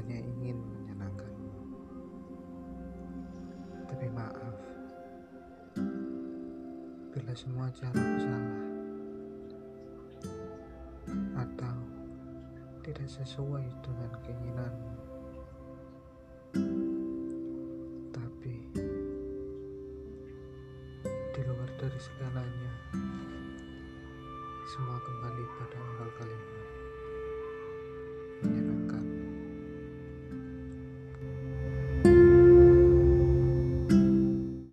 hanya ingin menyenangkanmu. Tapi maaf, bila semua cara salah atau tidak sesuai dengan keinginanmu. Tapi di luar dari segalanya, semua kembali pada awal kalimat.